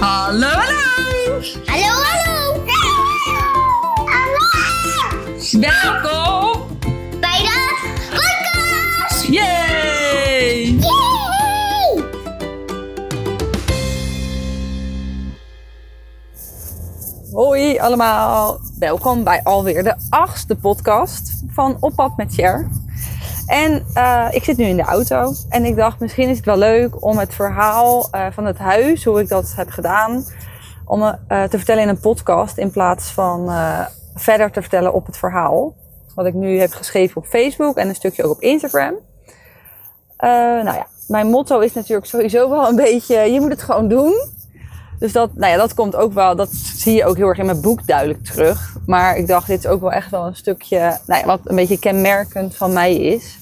Hallo, hallo! Hallo, hallo! Hallo! Welkom! Bij de podcast! Yay! Yay! Hoi allemaal, welkom bij alweer de achtste podcast van Op Pad met Cher. En eh, ik zit nu in de auto en ik dacht misschien is het wel leuk om het verhaal eh, van het huis, hoe ik dat heb gedaan, om eh, te vertellen in een podcast in plaats van verder te vertellen op het verhaal. Wat ik nu heb geschreven op Facebook en een stukje ook op Instagram. Nou ja, mijn motto is natuurlijk sowieso wel een beetje, je moet het gewoon doen. Dus dat, nou ja, dat komt ook wel, dat zie je ook heel erg in mijn boek duidelijk terug. Maar ik dacht, dit is ook wel echt wel een stukje, nou ja, wat een beetje kenmerkend van mij is.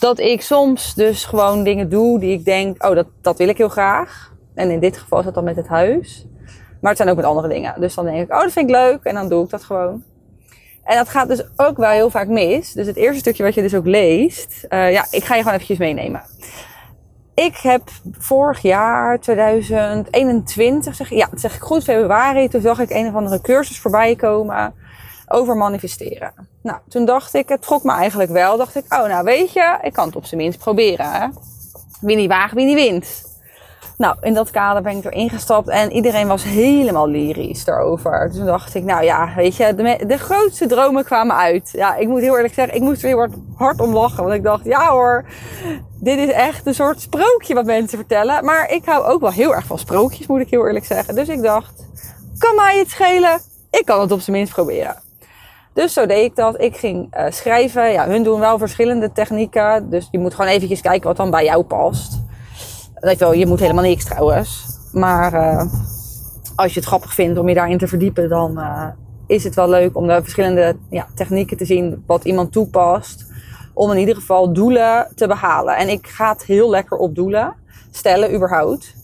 Dat ik soms dus gewoon dingen doe die ik denk, oh, dat, dat wil ik heel graag. En in dit geval is dat dan met het huis. Maar het zijn ook met andere dingen. Dus dan denk ik, oh, dat vind ik leuk. En dan doe ik dat gewoon. En dat gaat dus ook wel heel vaak mis. Dus het eerste stukje wat je dus ook leest. eh, ja, ik ga je gewoon eventjes meenemen. Ik heb vorig jaar, 2021, zeg, ja, zeg ik goed, februari, toen zag ik een of andere cursus voorbij komen over manifesteren. Nou, toen dacht ik, het trok me eigenlijk wel. Dacht ik, oh, nou weet je, ik kan het op zijn minst proberen. Hè? Wie niet waagt, wie niet wint. Nou, in dat kader ben ik erin gestapt en iedereen was helemaal lyrisch daarover. Toen dacht ik, nou ja, weet je, de, de grootste dromen kwamen uit. Ja, ik moet heel eerlijk zeggen, ik moest er heel hard, hard om lachen. Want ik dacht, ja hoor, dit is echt een soort sprookje wat mensen vertellen. Maar ik hou ook wel heel erg van sprookjes, moet ik heel eerlijk zeggen. Dus ik dacht, kan mij het schelen? Ik kan het op zijn minst proberen. Dus zo deed ik dat. Ik ging eh, schrijven. Ja, hun doen wel verschillende technieken. Dus je moet gewoon eventjes kijken wat dan bij jou past. Weet je wel, je moet helemaal niks trouwens. Maar eh, als je het grappig vindt om je daarin te verdiepen, dan eh, is het wel leuk om de verschillende ja, technieken te zien wat iemand toepast. Om in ieder geval doelen te behalen. En ik ga het heel lekker op doelen stellen, überhaupt.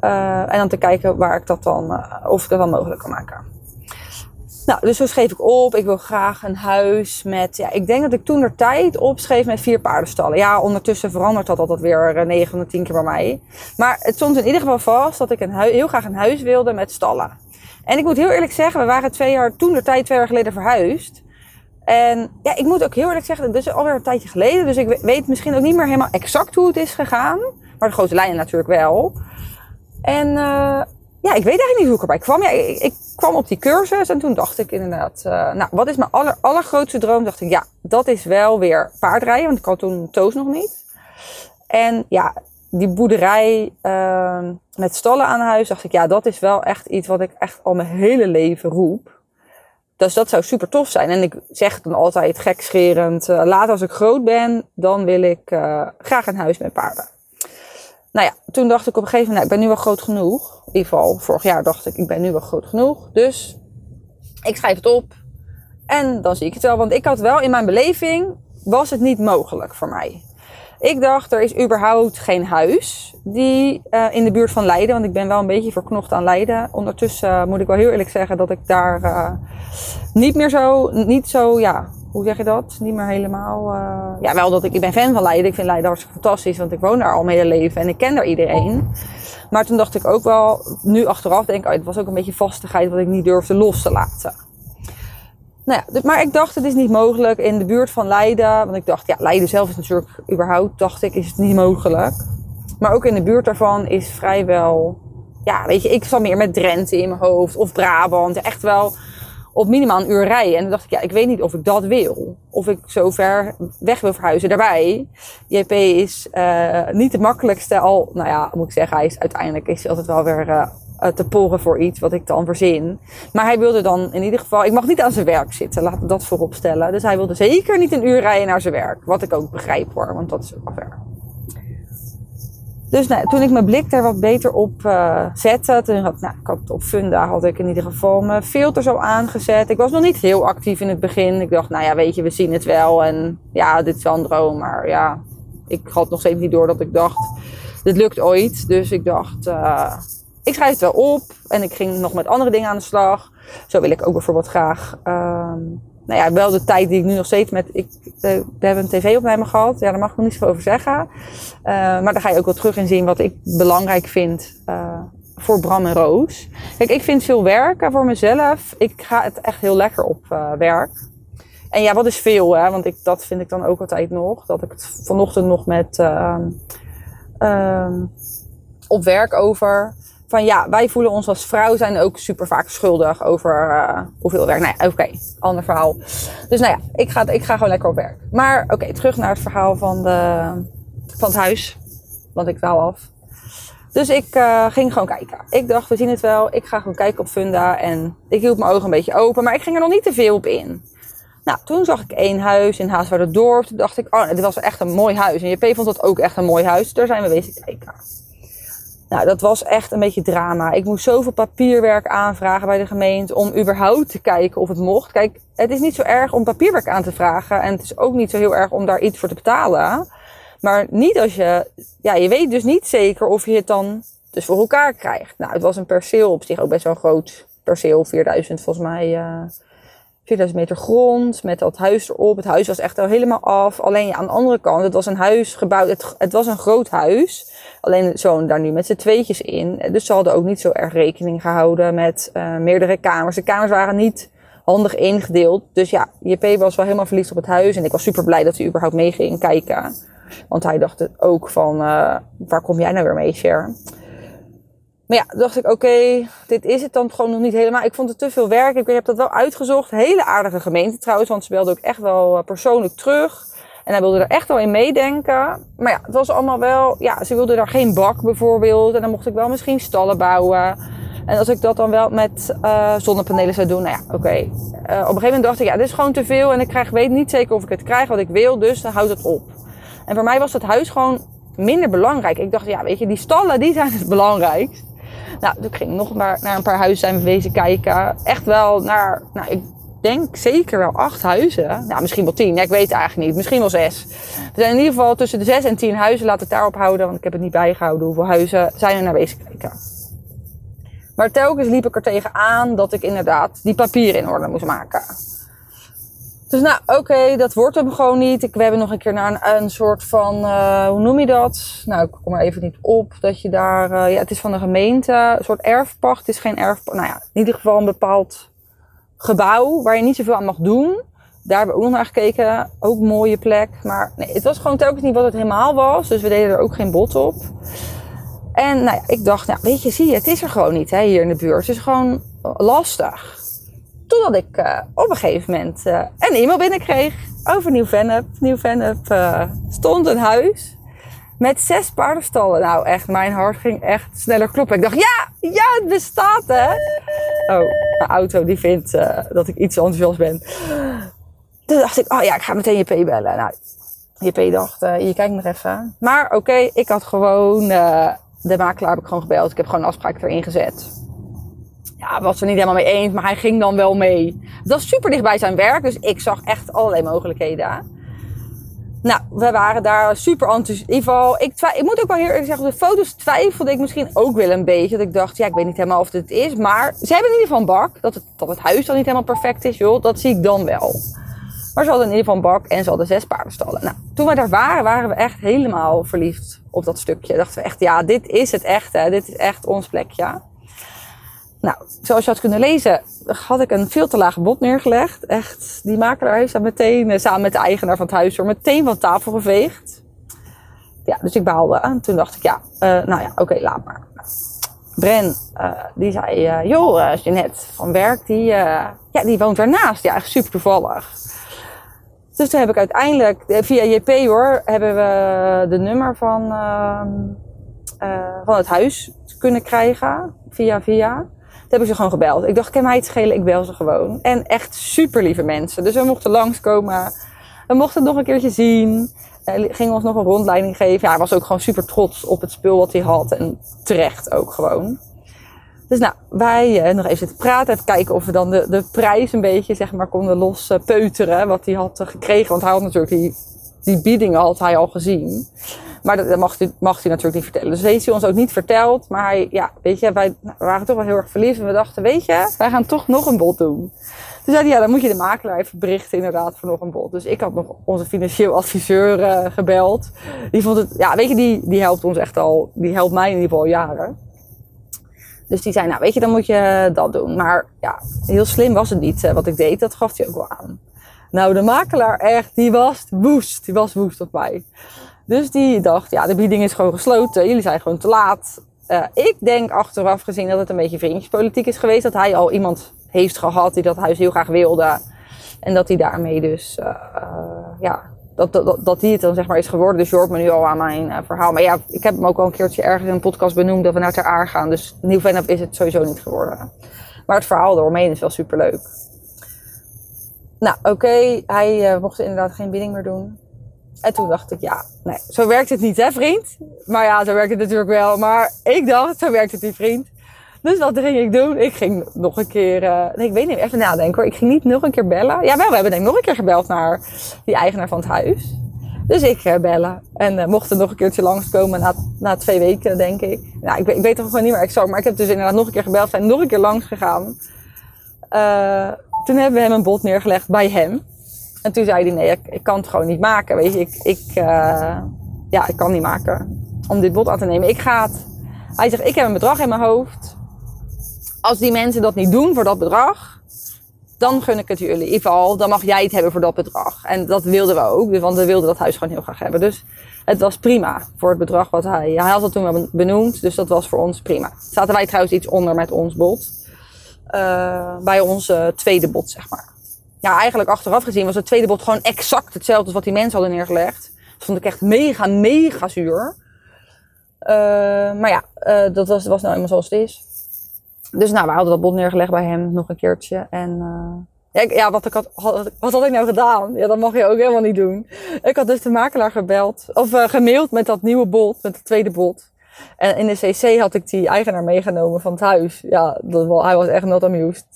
Eh, en dan te kijken waar ik dat dan, of ik dat dan mogelijk kan maken. Nou, dus zo schreef ik op. Ik wil graag een huis met. Ja, ik denk dat ik toen de tijd opschreef met vier paardenstallen. Ja, ondertussen verandert dat altijd weer eh, 9 van de 10 keer bij mij. Maar het stond in ieder geval vast dat ik een heel graag een huis wilde met stallen. En ik moet heel eerlijk zeggen, we waren twee jaar, toen de tijd twee jaar geleden verhuisd. En ja, ik moet ook heel eerlijk zeggen, dat is alweer een tijdje geleden. Dus ik we- weet misschien ook niet meer helemaal exact hoe het is gegaan. Maar de grote lijnen natuurlijk wel. En eh, ja, ik weet eigenlijk niet hoe ik erbij kwam. Ja, ik, kwam op die cursus en toen dacht ik inderdaad, eh, nou, wat is mijn aller, allergrootste droom? Dacht ik, ja, dat is wel weer paardrijden, want ik had toen Toos nog niet. En ja, die boerderij eh, met stallen aan huis, dacht ik, ja, dat is wel echt iets wat ik echt al mijn hele leven roep. Dus dat zou super tof zijn. En ik zeg dan altijd gekscherend, eh later als ik groot ben, dan wil ik eh, graag een huis met paarden. Nou ja, toen dacht ik op een gegeven moment, nou, ik ben nu wel groot genoeg. In ieder geval, vorig jaar dacht ik, ik ben nu wel groot genoeg. Dus ik schrijf het op en dan zie ik het wel. Want ik had wel in mijn beleving, was het niet mogelijk voor mij. Ik dacht, er is überhaupt geen huis die eh, in de buurt van Leiden, want ik ben wel een beetje verknocht aan Leiden. Ondertussen eh, moet ik wel heel eerlijk zeggen dat ik daar eh, niet meer zo, niet zo, ja, hoe zeg je dat? Niet meer helemaal. eh, ja, wel dat ik, ik ben fan van Leiden. Ik vind Leiden hartstikke fantastisch, want ik woon daar al mijn hele leven en ik ken daar iedereen. Maar toen dacht ik ook wel, nu achteraf denk ik, oh, het was ook een beetje vastigheid wat ik niet durfde los te laten. Nou ja, maar ik dacht, het is niet mogelijk in de buurt van Leiden. Want ik dacht, ja, Leiden zelf is natuurlijk überhaupt, dacht ik, is het niet mogelijk. Maar ook in de buurt daarvan is vrijwel, ja, weet je, ik zat meer met Drenthe in mijn hoofd of Brabant. Echt wel op minimaal een uur rijden. En dan dacht ik, ja, ik weet niet of ik dat wil. Of ik zo ver weg wil verhuizen. Daarbij, JP is eh, niet de makkelijkste al, nou ja, moet ik zeggen, hij is uiteindelijk is hij altijd wel weer eh, eh, te porren voor iets wat ik dan verzin. Maar hij wilde dan in ieder geval, ik mag niet aan zijn werk zitten, laat dat voorop stellen. Dus hij wilde zeker niet een uur rijden naar zijn werk. Wat ik ook begrijp hoor, want dat is ook wel ver. Dus nou, toen ik mijn blik daar wat beter op eh, zette, toen had, nou, ik had op Funda had ik in ieder geval mijn filters al aangezet. Ik was nog niet heel actief in het begin. Ik dacht, nou ja, weet je, we zien het wel. En ja, dit is wel een droom. Maar ja, ik had nog steeds niet door dat ik dacht, dit lukt ooit. Dus ik dacht, eh, ik schrijf het wel op. En ik ging nog met andere dingen aan de slag. Zo wil ik ook bijvoorbeeld graag, ehm, nou ja, wel de tijd die ik nu nog steeds met, ik, eh, we hebben een tv-opname gehad. Ja, daar mag ik nog niet zoveel over zeggen. Eh, maar daar ga je ook wel terug in zien wat ik belangrijk vind. eh, voor Bram en Roos. Kijk, ik vind veel werken voor mezelf. Ik ga het echt heel lekker op werk. En ja, wat is veel, hè? Want ik, dat vind ik dan ook altijd nog. Dat ik het vanochtend nog met ehm, ehm, op werk over. Van ja, wij voelen ons als vrouw zijn ook super vaak schuldig over eh, hoeveel werk. Nou ja, oké, ander verhaal. Dus nou ja, ik ga, ik ga gewoon lekker op werk. Maar oké, terug naar het verhaal van, de, van het huis. Want ik wou af. Dus ik eh, ging gewoon kijken. Ik dacht, we zien het wel. Ik ga gewoon kijken op Funda. En ik hield mijn ogen een beetje open. Maar ik ging er nog niet te veel op in. Nou, toen zag ik één huis in Haaswaarderdorp. Toen dacht ik, oh, dit was echt een mooi huis. En JP vond dat ook echt een mooi huis. Daar zijn we wezen kijken. Nou, dat was echt een beetje drama. Ik moest zoveel papierwerk aanvragen bij de gemeente om überhaupt te kijken of het mocht. Kijk, het is niet zo erg om papierwerk aan te vragen. En het is ook niet zo heel erg om daar iets voor te betalen. Maar niet als je, ja, je weet dus niet zeker of je het dan dus voor elkaar krijgt. Nou, het was een perceel op zich ook best wel een groot perceel, 4000 volgens mij. Uh, 4000 meter grond met dat huis erop. Het huis was echt al helemaal af. Alleen aan de andere kant, het was een huis gebouwd. Het was een groot huis. Alleen zo'n daar nu met z'n tweetjes in. Dus ze hadden ook niet zo erg rekening gehouden met uh, meerdere kamers. De kamers waren niet handig ingedeeld. Dus ja, JP was wel helemaal verliefd op het huis. En ik was super blij dat hij überhaupt mee ging kijken. Want hij dacht ook van, uh, waar kom jij nou weer mee, Cher? Maar ja, dacht ik, oké, dit is het dan gewoon nog niet helemaal. Ik vond het te veel werk. Ik heb dat wel uitgezocht. Hele aardige gemeente trouwens, want ze belde ook echt wel eh, persoonlijk terug. En hij wilde er echt wel in meedenken. Maar ja, het was allemaal wel, ja, ze wilde daar geen bak bijvoorbeeld. En dan mocht ik wel misschien stallen bouwen. En als ik dat dan wel met uh, zonnepanelen zou doen, nou ja, oké. Uh, op een gegeven moment dacht ik, ja, dit is gewoon te veel. En ik krijg, weet niet zeker of ik het krijg wat ik wil, dus dan houdt het op. En voor mij was het huis gewoon minder belangrijk. Ik dacht, ja, weet je, die stallen, die zijn het belangrijkst. Nou, toen ging ik nog maar naar een paar huizen zijn we wezen kijken. Echt wel naar, nou, ik denk zeker wel acht huizen. Nou, misschien wel tien. Ja, ik weet het eigenlijk niet. Misschien wel zes. We zijn in ieder geval tussen de zes en tien huizen. Laat het daarop houden, want ik heb het niet bijgehouden. Hoeveel huizen zijn er naar wezen kijken. Maar telkens liep ik er tegenaan dat ik inderdaad die papieren in orde moest maken. Dus nou, oké, dat wordt hem gewoon niet. Ik, we hebben nog een keer naar een, soort van, uh, hoe noem je dat? Nou, ik kom er even niet op. Dat je daar, uh, ja, het is van de gemeente, een soort erfpacht. Het is geen erfpacht, nou ja, in ieder geval een bepaald gebouw waar je niet zoveel aan mag doen. Daar hebben we ook nog naar gekeken. Ook mooie plek. Maar nee, het was gewoon telkens niet wat het helemaal was. Dus we deden er ook geen bod op. En nou ja, ik dacht, nou, weet je, zie je, het is er gewoon niet hè, hier in de buurt. Het is gewoon lastig. Totdat ik uh, op een gegeven moment uh, een e-mail binnenkreeg over Nieuw-Vennep. Nieuw-Vennep uh, stond een huis met zes paardenstallen. Nou echt, mijn hart ging echt sneller kloppen. Ik dacht, ja, ja, het bestaat hè. Oh, mijn auto die vindt dat ik iets enthousiast ben. Toen dacht ik, oh ja, ik ga meteen JP bellen. Nou, JP dacht, je kijkt nog even. Maar oké, ik had gewoon, de makelaar heb ik gewoon gebeld. Ik heb gewoon een afspraak erin gezet ja, was er niet helemaal mee eens, maar hij ging dan wel mee. Het was super dicht bij zijn werk, dus ik zag echt allerlei mogelijkheden. Nou, we waren daar super enthousiast. In ieder geval, ik, ik moet ook wel heel eerlijk zeggen, de foto's twijfelde ik misschien ook wel een beetje. Dat ik dacht, ja, ik weet niet helemaal of dit is. Maar ze hebben in ieder geval een bak. Dat het, dat het huis dan niet helemaal perfect is, joh. Dat zie ik dan wel. Maar ze hadden in ieder geval bak en ze hadden zes paardenstallen. Nou, toen we daar waren, waren we echt helemaal verliefd op dat stukje. Dachten we echt, ja, dit is het echt, hè. Dit is echt ons plekje. Nou, zoals je had kunnen lezen, had ik een veel te lage bod neergelegd. Echt, die makelaar heeft dat meteen, eh, samen met de eigenaar van het huis, door meteen van tafel geveegd. Ja, dus ik baalde. En toen dacht ik, ja, uh, nou ja, oké, laat maar. Bren, uh, die zei, uh, joh, Jeanette van werk, die, ja, die woont daarnaast. Ja, echt super toevallig. Dus toen heb ik uiteindelijk, via JP hoor, hebben we de nummer van, ehm, van het huis kunnen krijgen. Via via. Toen heb ik ze gewoon gebeld. Ik dacht, kan mij het schelen? Ik bel ze gewoon. En echt super lieve mensen. Dus we mochten langskomen. We mochten het nog een keertje zien. Hij ging ons nog een rondleiding geven. Ja, hij was ook gewoon super trots op het spul wat hij had. En terecht ook gewoon. Dus nou, wij uh, nog even zitten praten. Even kijken of we dan de, de prijs een beetje, zeg maar, konden los uh, peuteren. Wat hij had uh, gekregen. Want hij had natuurlijk die, die biedingen had hij al gezien. Maar dat, dat mag, hij, natuurlijk niet vertellen. Dus heeft hij ons ook niet verteld. Maar ja, weet je, wij waren toch wel heel erg verliefd. En we dachten, weet je, wij gaan toch nog een bod doen. Toen zei hij, ja, dan moet je de makelaar even berichten inderdaad voor nog een bod. Dus ik had nog onze financieel adviseur uh, gebeld. Die vond het, ja, weet je, die, die helpt ons echt al, die helpt mij in ieder geval al jaren. Dus die zei, nou weet je, dan moet je dat doen. Maar ja, heel slim was het niet eh, wat ik deed. Dat gaf hij ook wel aan. Nou, de makelaar echt, die was woest. Die was woest op mij. Dus die dacht, ja, de bieding is gewoon gesloten. Jullie zijn gewoon te laat. Eh, ik denk achteraf gezien dat het een beetje vriendjespolitiek is geweest. Dat hij al iemand heeft gehad die dat huis heel graag wilde. En dat hij daarmee dus, eh, eh, ja, dat, dat, dat die het dan zeg maar is geworden. Dus je hoort me nu al aan mijn verhaal. Maar ja, ik heb hem ook al een keertje ergens in een podcast benoemd dat we naar Ter Aar gaan. Dus nieuw Vennep is het sowieso niet geworden. Maar het verhaal eromheen is wel superleuk. Nou, oké, hij mocht inderdaad geen bieding meer doen. En toen dacht ik, ja, nee, zo werkt het niet, hè, vriend? Maar ja, zo werkt het natuurlijk wel. Maar ik dacht, zo werkt het niet, vriend. Dus wat ging ik doen? Ik ging nog een keer, eh, nee, ik weet niet, even nadenken hoor. Ik ging niet nog een keer bellen. Ja, wel, we hebben denk ik nog een keer gebeld naar die eigenaar van het huis. Dus ik eh, bellen. En eh, mocht er nog een keertje langskomen na, na twee weken, denk ik. Nou, ik, weet- ik weet toch gewoon niet meer exact. Maar ik heb dus inderdaad nog een keer gebeld. Zijn nog een keer langs gegaan. Toen hebben we hem een bod neergelegd bij hem. En toen zei hij, nee, ik, kan het gewoon niet maken. Weet je, ik, ik, eh, ja, ik kan niet maken om dit bod aan te nemen. Ik ga het. Hij zegt, ik heb een bedrag in mijn hoofd. Als die mensen dat niet doen voor dat bedrag, dan gun ik het jullie. Geval, dan mag jij het hebben voor dat bedrag. En dat wilden we ook, dus- want we wilden dat huis gewoon heel graag hebben. Dus het was prima voor het bedrag wat hij... Hij had het toen wel benoemd, dus dat was voor ons prima. Zaten wij trouwens iets onder met ons bod. Eh, bij onze tweede bod, zeg maar. Ja, eigenlijk achteraf gezien was het tweede bod gewoon exact hetzelfde als wat die mensen hadden neergelegd. Dat vond ik echt mega, mega zuur. Eh, maar ja, eh, dat was, was nou eenmaal zoals het is. Dus nou, we hadden dat bod neergelegd bij hem nog een keertje. En eh, ja, wat, ik had, wat had ik nou gedaan? Ja, dat mag je ook helemaal niet doen. Ik had dus de makelaar gebeld, of gemaild met dat nieuwe bod, met het tweede bod. En in de CC had ik die eigenaar meegenomen van het huis. Ja, dat, hij was echt not amused.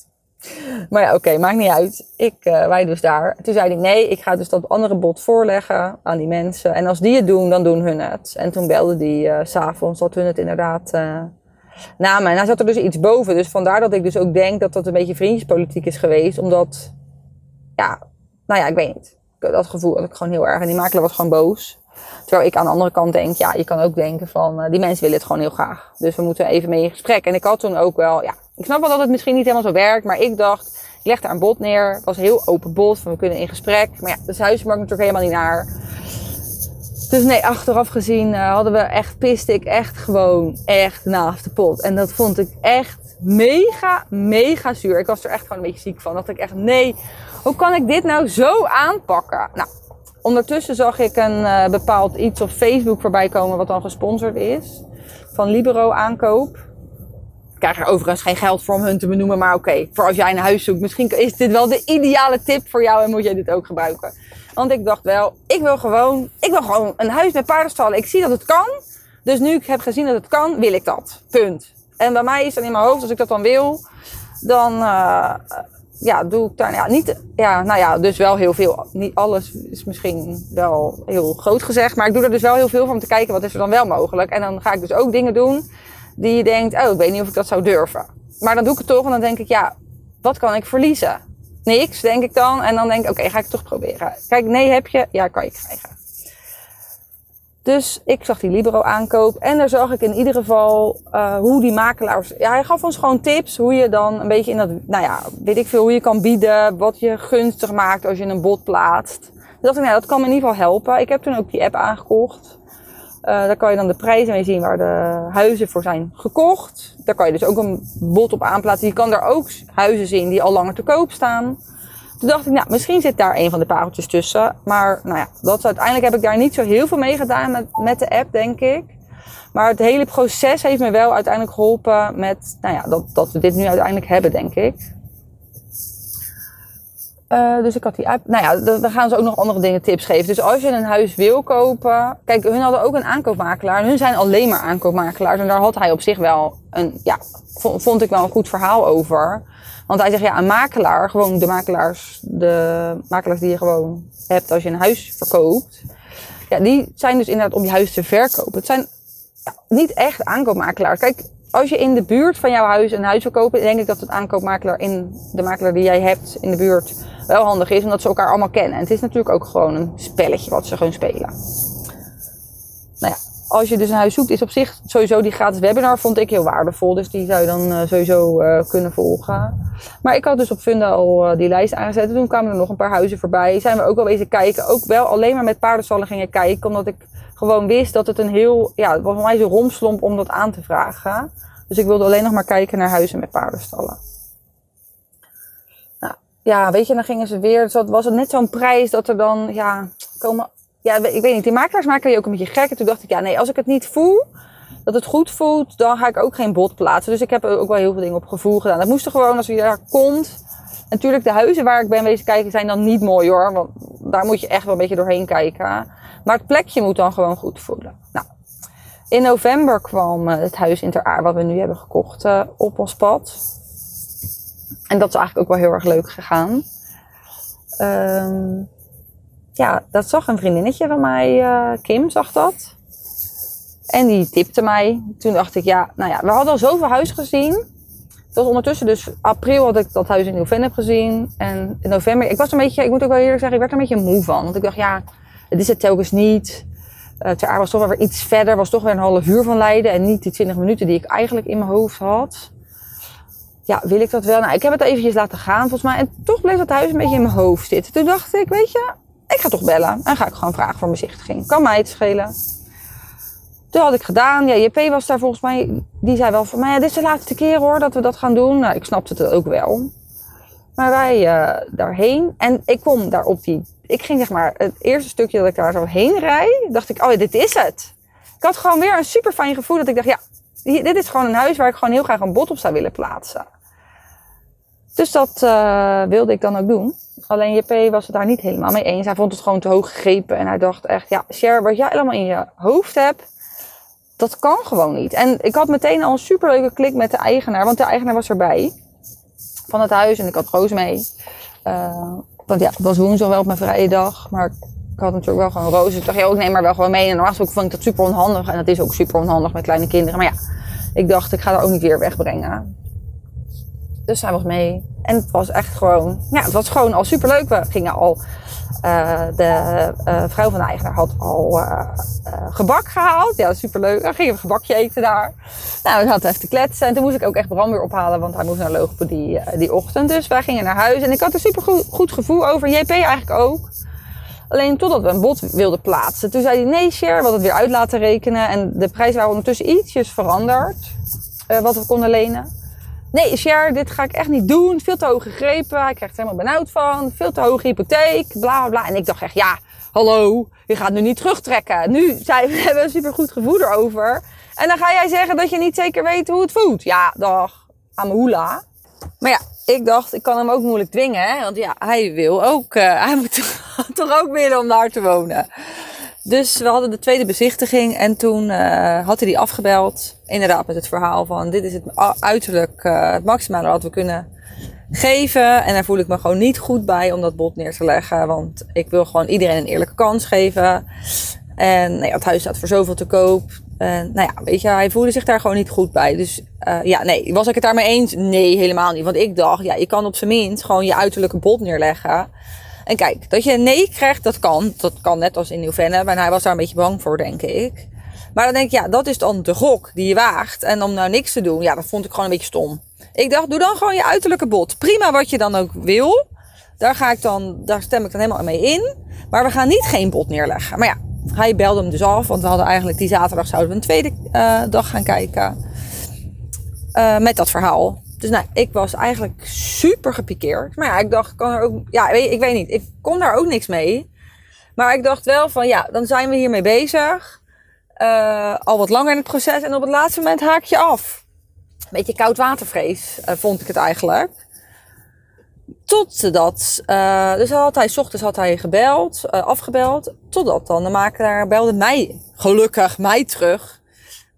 Maar ja, oké, maakt niet uit. Ik, eh, wij dus daar. Toen zei hij, nee, ik ga dus dat andere bod voorleggen aan die mensen. En als die het doen, dan doen hun het. En toen belde die s s'avonds dat hun het inderdaad eh namen. En hij zat er dus iets boven. Dus vandaar dat ik dus ook denk dat dat een beetje vriendjespolitiek is geweest. Omdat, ja, nou ja, ik weet niet. Dat gevoel had ik gewoon heel erg. En die makelaar was gewoon boos. Terwijl ik aan de andere kant denk, ja, je kan ook denken van, die mensen willen het gewoon heel graag. Dus we moeten even mee in gesprek. En ik had toen ook wel, ja, ik snap wel dat het misschien niet helemaal zo werkt. Maar ik dacht, ik leg daar een bod neer. Het was een heel open bod, van we kunnen in gesprek. Maar ja, de huismarkt natuurlijk helemaal niet naar. Dus nee, achteraf gezien eh, hadden we echt, piste ik echt gewoon echt naast de pot. En dat vond ik echt mega, mega zuur. Ik was er echt gewoon een beetje ziek van. Dat ik echt, nee, hoe kan ik dit nou zo aanpakken? Nou, ondertussen zag ik een eh, bepaald iets op Facebook voorbij komen wat dan gesponsord is. Van Libero aankoop. Krijg er overigens geen geld voor om hun te benoemen, maar oké, voor als jij een huis zoekt, misschien is dit wel de ideale tip voor jou en moet jij dit ook gebruiken. Want ik dacht wel, ik wil gewoon, ik wil gewoon een huis met paardenstallen. Ik zie dat het kan, dus nu ik heb gezien dat het kan, wil ik dat. Punt. En bij mij is dan in mijn hoofd, als ik dat dan wil, dan eh, ja, doe ik daar ja, niet, ja, nou ja, dus wel heel veel. Niet alles is misschien wel heel groot gezegd, maar ik doe er dus wel heel veel van om te kijken wat is er dan wel mogelijk. En dan ga ik dus ook dingen doen die je denkt, oh, ik weet niet of ik dat zou durven. Maar dan doe ik het toch en dan denk ik, ja, wat kan ik verliezen? Niks, denk ik dan. En dan denk ik, oké, ga ik het toch proberen. Kijk, nee heb je, ja, kan je krijgen. Dus ik zag die Libero aankoop en daar zag ik in ieder geval eh, hoe die makelaars. Ja, hij gaf ons gewoon tips hoe je dan een beetje in dat, nou ja, weet ik veel, hoe je kan bieden, wat je gunstig maakt als je een bod plaatst. Dus dacht ik, nou, dat kan me in ieder geval helpen. Ik heb toen ook die app aangekocht. Eh, daar kan je dan de prijzen mee zien waar de huizen voor zijn gekocht. Daar kan je dus ook een bod op aanplaatsen. Je kan daar ook huizen zien die al langer te koop staan. Toen dacht ik, nou, misschien zit daar een van de pareltjes tussen. Maar nou ja, dat is, uiteindelijk heb ik daar niet zo heel veel mee gedaan met, met de app, denk ik. Maar het hele proces heeft me wel uiteindelijk geholpen met, nou ja, dat, dat we dit nu uiteindelijk hebben, denk ik. Eh, dus ik had die app. Nou ja, d- we gaan ze ook nog andere dingen tips geven. Dus als je een huis wil kopen. Kijk, hun hadden ook een aankoopmakelaar. Hun zijn alleen maar aankoopmakelaars. En daar had hij op zich wel een. Ja, vo- vond ik wel een goed verhaal over. Want hij zegt ja, een makelaar, gewoon de makelaars, de makelaars die je gewoon hebt als je een huis verkoopt. Ja, die zijn dus inderdaad om je huis te verkopen. Het zijn niet echt aankoopmakelaars. Kijk, als je in de buurt van jouw huis een huis wil kopen, denk ik dat het aankoopmakelaar in de makelaar die jij hebt in de buurt wel handig is, omdat ze elkaar allemaal kennen. En het is natuurlijk ook gewoon een spelletje wat ze gewoon spelen. Als je dus een huis zoekt, is op zich sowieso die gratis webinar vond ik heel waardevol. Dus die zou je dan eh, sowieso eh, kunnen volgen. Maar ik had dus op Funda al eh, die lijst aangezet. En toen kwamen er nog een paar huizen voorbij. Zijn we ook wel wezen kijken. Ook wel alleen maar met paardenstallen gingen kijken. Omdat ik gewoon wist dat het een heel... Ja, het was voor mij zo'n romslomp om dat aan te vragen. Dus ik wilde alleen nog maar kijken naar huizen met paardenstallen. Nou, ja, weet je, dan gingen ze weer. Dus dat was het net zo'n prijs dat er dan, ja, komen. Ja, ik weet niet, die makelaars maken je ook een beetje gek. En toen dacht ik, ja, nee, als ik het niet voel, dat het goed voelt, dan ga ik ook geen bod plaatsen. Dus ik heb ook wel heel veel dingen op gevoel gedaan. Dat moest er gewoon, als je daar komt. Natuurlijk, de huizen waar ik ben wezen kijken zijn dan niet mooi hoor. Want daar moet je echt wel een beetje doorheen kijken. Maar het plekje moet dan gewoon goed voelen. Nou, in november kwam eh, het huis in Ter Aar, wat we nu hebben gekocht, eh, op ons pad. En dat is eigenlijk ook wel heel erg leuk gegaan. Ehm, ja, dat zag een vriendinnetje van mij, eh, Kim, zag dat. En die tipte mij. Toen dacht ik, ja, nou ja, we hadden al zoveel huizen gezien. Het was ondertussen dus april had ik dat huis in Nieuw-Vennep gezien. En in november, ik was een beetje, ik moet ook wel eerlijk zeggen, ik werd er een beetje moe van. Want ik dacht, ja, het is het telkens niet. Uh, Ter was toch wel weer iets verder, was toch weer een half uur van Leiden. En niet die 20 minuten die ik eigenlijk in mijn hoofd had. Ja, wil ik dat wel? Nou, ik heb het eventjes laten gaan volgens mij. En toch bleef dat huis een beetje in mijn hoofd zitten. Toen dacht ik, weet je, ik ga toch bellen. En ga ik gewoon vragen voor bezichtiging. Kan mij het schelen. Toen had ik gedaan. Ja, JP was daar volgens mij. Die zei wel van mij. Ja, dit is de laatste keer hoor dat we dat gaan doen. Nou, ik snapte het ook wel. Maar wij uh, daarheen. En ik kom daar op die. Ik ging zeg maar. Het eerste stukje dat ik daar zo heen rijd. Dacht ik, oh ja, dit is het. Ik had gewoon weer een super fijn gevoel. Dat ik dacht, ja, dit is gewoon een huis waar ik gewoon heel graag een bod op zou willen plaatsen. Dus dat uh, wilde ik dan ook doen. Alleen JP was het daar niet helemaal mee eens. Hij vond het gewoon te hoog gegrepen. En hij dacht echt, ja, Cher, wat jij allemaal in je hoofd hebt, dat kan gewoon niet. En ik had meteen al een superleuke klik met de eigenaar. Want de eigenaar was erbij. Van het huis. En ik had Roos mee. Uh, want ja, het was woensdag wel op mijn vrije dag. Maar ik had natuurlijk wel gewoon Roos. Dus ik dacht, ja, ik neem maar wel gewoon mee. En normaal gesproken vond ik dat super onhandig. En dat is ook super onhandig met kleine kinderen. Maar ja, ik dacht, ik ga er ook niet weer wegbrengen. Dus hij was mee. En het was echt gewoon, ja, het was gewoon al superleuk. We gingen al, uh, de uh, vrouw van de eigenaar had al uh, gebak gehaald. Ja, superleuk. Dan gingen we gebakje eten daar. Nou, we hadden even te kletsen. En toen moest ik ook echt Bram weer ophalen, want hij moest naar logopedie die ochtend. Dus wij gingen naar huis. En ik had een super goed, gevoel over. JP eigenlijk ook. Alleen totdat we een bod wilden plaatsen. Toen zei hij, nee Cher, we hadden het weer uit laten rekenen. En de prijs waren ondertussen ietsjes veranderd. wat we konden lenen nee, Cher, dit ga ik echt niet doen. Veel te hoog gegrepen. Hij krijgt er helemaal benauwd van. Veel te hoge hypotheek. Bla bla. En ik dacht echt, ja, hallo, je gaat nu niet terugtrekken. Nu zijn we hebben een supergoed gevoel erover. En dan ga jij zeggen dat je niet zeker weet hoe het voelt. Ja, dag, Amahula. Maar ja, ik dacht, ik kan hem ook moeilijk dwingen. Hè? Want ja, hij wil ook, uh, hij moet toch ook willen om daar te wonen. Dus we hadden de tweede bezichtiging en toen uh, had hij die afgebeld. Inderdaad met het verhaal van dit is het uiterlijk uh, het maximale wat we kunnen geven. En daar voel ik me gewoon niet goed bij om dat bod neer te leggen. Want ik wil gewoon iedereen een eerlijke kans geven. En nou ja, het huis staat voor zoveel te koop. En nou ja, weet je, hij voelde zich daar gewoon niet goed bij. Dus uh, ja, nee, was ik het daarmee eens? Nee, helemaal niet. Want ik dacht, ja, je kan op zijn minst gewoon je uiterlijke bod neerleggen. En kijk, dat je een nee krijgt, dat kan. Dat kan net als in Nieuw-Vennep. En hij was daar een beetje bang voor, denk ik. Maar dan denk ik, ja, dat is dan de gok die je waagt. En om nou niks te doen, ja, dat vond ik gewoon een beetje stom. Ik dacht, doe dan gewoon je uiterlijke bod. Prima wat je dan ook wil. Daar, ga ik dan, daar stem ik dan helemaal mee in. Maar we gaan niet geen bod neerleggen. Maar ja, hij belde hem dus af. Want we hadden eigenlijk die zaterdag zouden we een tweede uh, dag gaan kijken. Uh, met dat verhaal. Dus nou, ik was eigenlijk super gepikeerd. Maar ja, ik dacht, ik kan er ook. Ja, ik weet niet. Ik kon daar ook niks mee. Maar ik dacht wel van ja, dan zijn we hiermee bezig. Uh, al wat langer in het proces. En op het laatste moment haak je af. Beetje koudwatervrees uh, vond ik het eigenlijk. Totdat, uh, dus had hij, s ochtends had hij gebeld, afgebeld. Totdat dan de makelaar belde mij, gelukkig mij terug.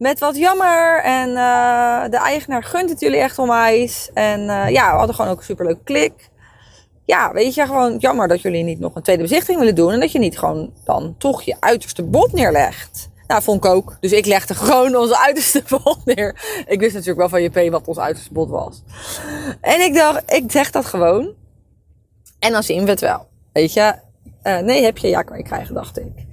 Met wat jammer. En uh, de eigenaar gunt het jullie echt onwijs. En uh, ja, we hadden gewoon ook een superleuke klik. Ja, weet je, gewoon jammer dat jullie niet nog een tweede bezichtiging willen doen. En dat je niet gewoon dan toch je uiterste bod neerlegt. Nou, vond ik ook. Dus ik legde gewoon onze uiterste bod neer. Ik wist natuurlijk wel van JP wat ons uiterste bod was. En ik dacht, ik zeg dat gewoon. En dan zien we het wel. Weet je, uh, nee, heb je? Ja, kan krijgen, dacht ik.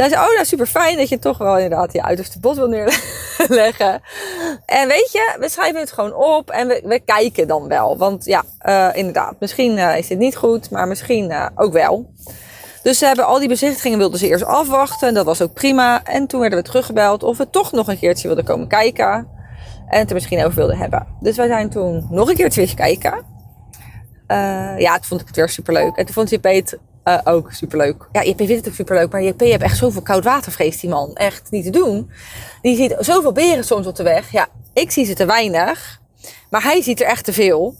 Hij zei, oh, nou super fijn dat je toch wel inderdaad je uiterste bot wil neerleggen. En weet je, we schrijven het gewoon op en we, we kijken dan wel. Want ja, uh, inderdaad, misschien uh, is dit niet goed, maar misschien uh, ook wel. Dus ze hebben al die bezichtigingen wilden ze eerst afwachten. Dat was ook prima. En toen werden we teruggebeld of we toch nog een keertje wilden komen kijken. En het er misschien over wilden hebben. Dus wij zijn toen nog een keertje kijken. ja, toen vond ik het weer superleuk. En toen vond JP het uh, ook superleuk. Ja, JP vindt het ook superleuk, maar JP heeft echt zoveel koud watervrees, die man. Echt niet te doen. Die ziet zoveel beren soms op de weg. Ja, ik zie ze te weinig, maar hij ziet er echt te veel.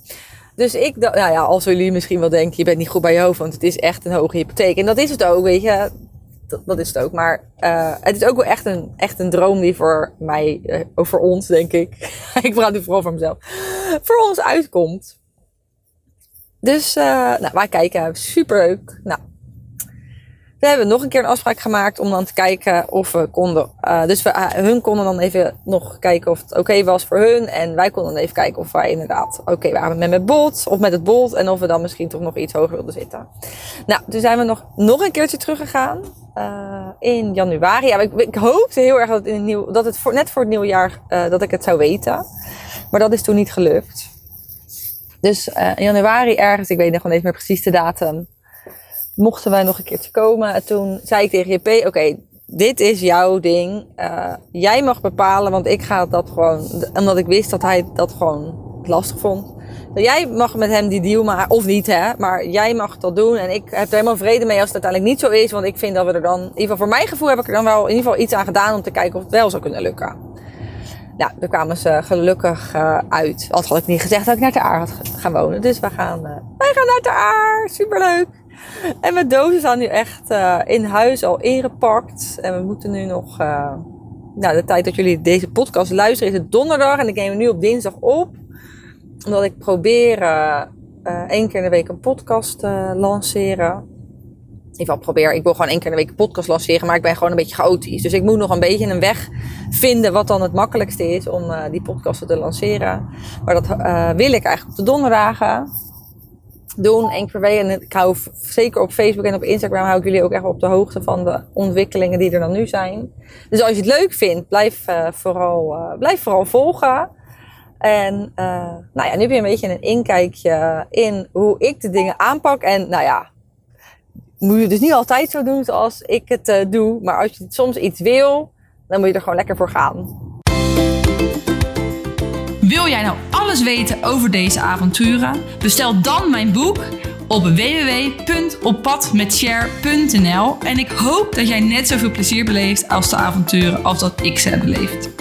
Dus ik, nou ja, als jullie misschien wel denken, je bent niet goed bij je hoofd, want het is echt een hoge hypotheek. En dat is het ook, weet je. Dat, dat is het ook. Maar uh, het is ook wel echt een, echt een droom die voor mij, uh, voor ons denk ik. ik praat nu vooral voor mezelf. Voor ons uitkomt. Dus uh, nou, wij kijken, superleuk. Nou, we hebben nog een keer een afspraak gemaakt om dan te kijken of we konden. Uh, dus we, uh, hun konden dan even nog kijken of het oké was voor hun. En wij konden dan even kijken of wij inderdaad oké waren met het bot of met het bot. En of we dan misschien toch nog iets hoger wilden zitten. Nou, toen zijn we nog, nog een keertje teruggegaan. Uh, in januari. Ja, ik, ik hoopte heel erg dat in het, nieuw, dat het net voor het nieuwe jaar dat ik het zou weten. Maar dat is toen niet gelukt. Dus uh, in januari ergens, ik weet nog niet meer precies de datum, mochten wij nog een keertje komen. En toen zei ik tegen JP, oké, dit is jouw ding. Uh, jij mag bepalen, want ik ga dat gewoon, omdat ik wist dat hij dat gewoon lastig vond. Dus jij mag met hem die deal maken, of niet hè, maar jij mag dat doen. En ik heb er helemaal vrede mee als het uiteindelijk niet zo is, want ik vind dat we er dan, in ieder geval voor mijn gevoel heb ik er dan wel in ieder geval iets aan gedaan om te kijken of het wel zou kunnen lukken. Nou, daar kwamen ze gelukkig uh, uit. Al had ik niet gezegd dat ik naar de Aar had gaan wonen. Dus we gaan, uh, wij gaan naar de Aar. Superleuk. En mijn dozen staan nu echt uh, in huis al ingepakt. En we moeten nu nog... nou, de tijd dat jullie deze podcast luisteren is het donderdag. En ik neem hem nu op dinsdag op. Omdat ik probeer één keer in de week een podcast te lanceren ieder probeer. Ik wil gewoon één keer in de week een podcast lanceren, maar ik ben gewoon een beetje chaotisch. Dus ik moet nog een beetje een weg vinden wat dan het makkelijkste is om uh, die podcasten te lanceren. Maar dat uh, wil ik eigenlijk op de donderdagen doen, één keer per week. En ik hou zeker op Facebook en op Instagram hou ik jullie ook echt op de hoogte van de ontwikkelingen die er dan nu zijn. Dus als je het leuk vindt, blijf, uh, vooral, blijf vooral volgen. En nou ja, nu heb je een beetje een inkijkje in hoe ik de dingen aanpak. En nou ja, moet je dus niet altijd zo doen zoals ik het uh, doe. Maar als je soms iets wil, dan moet je er gewoon lekker voor gaan. Wil jij nou alles weten over deze avonturen? Bestel dan mijn boek op www.oppadmetshare.nl en ik hoop dat jij net zoveel plezier beleeft als de avonturen als dat ik ze heb beleefd.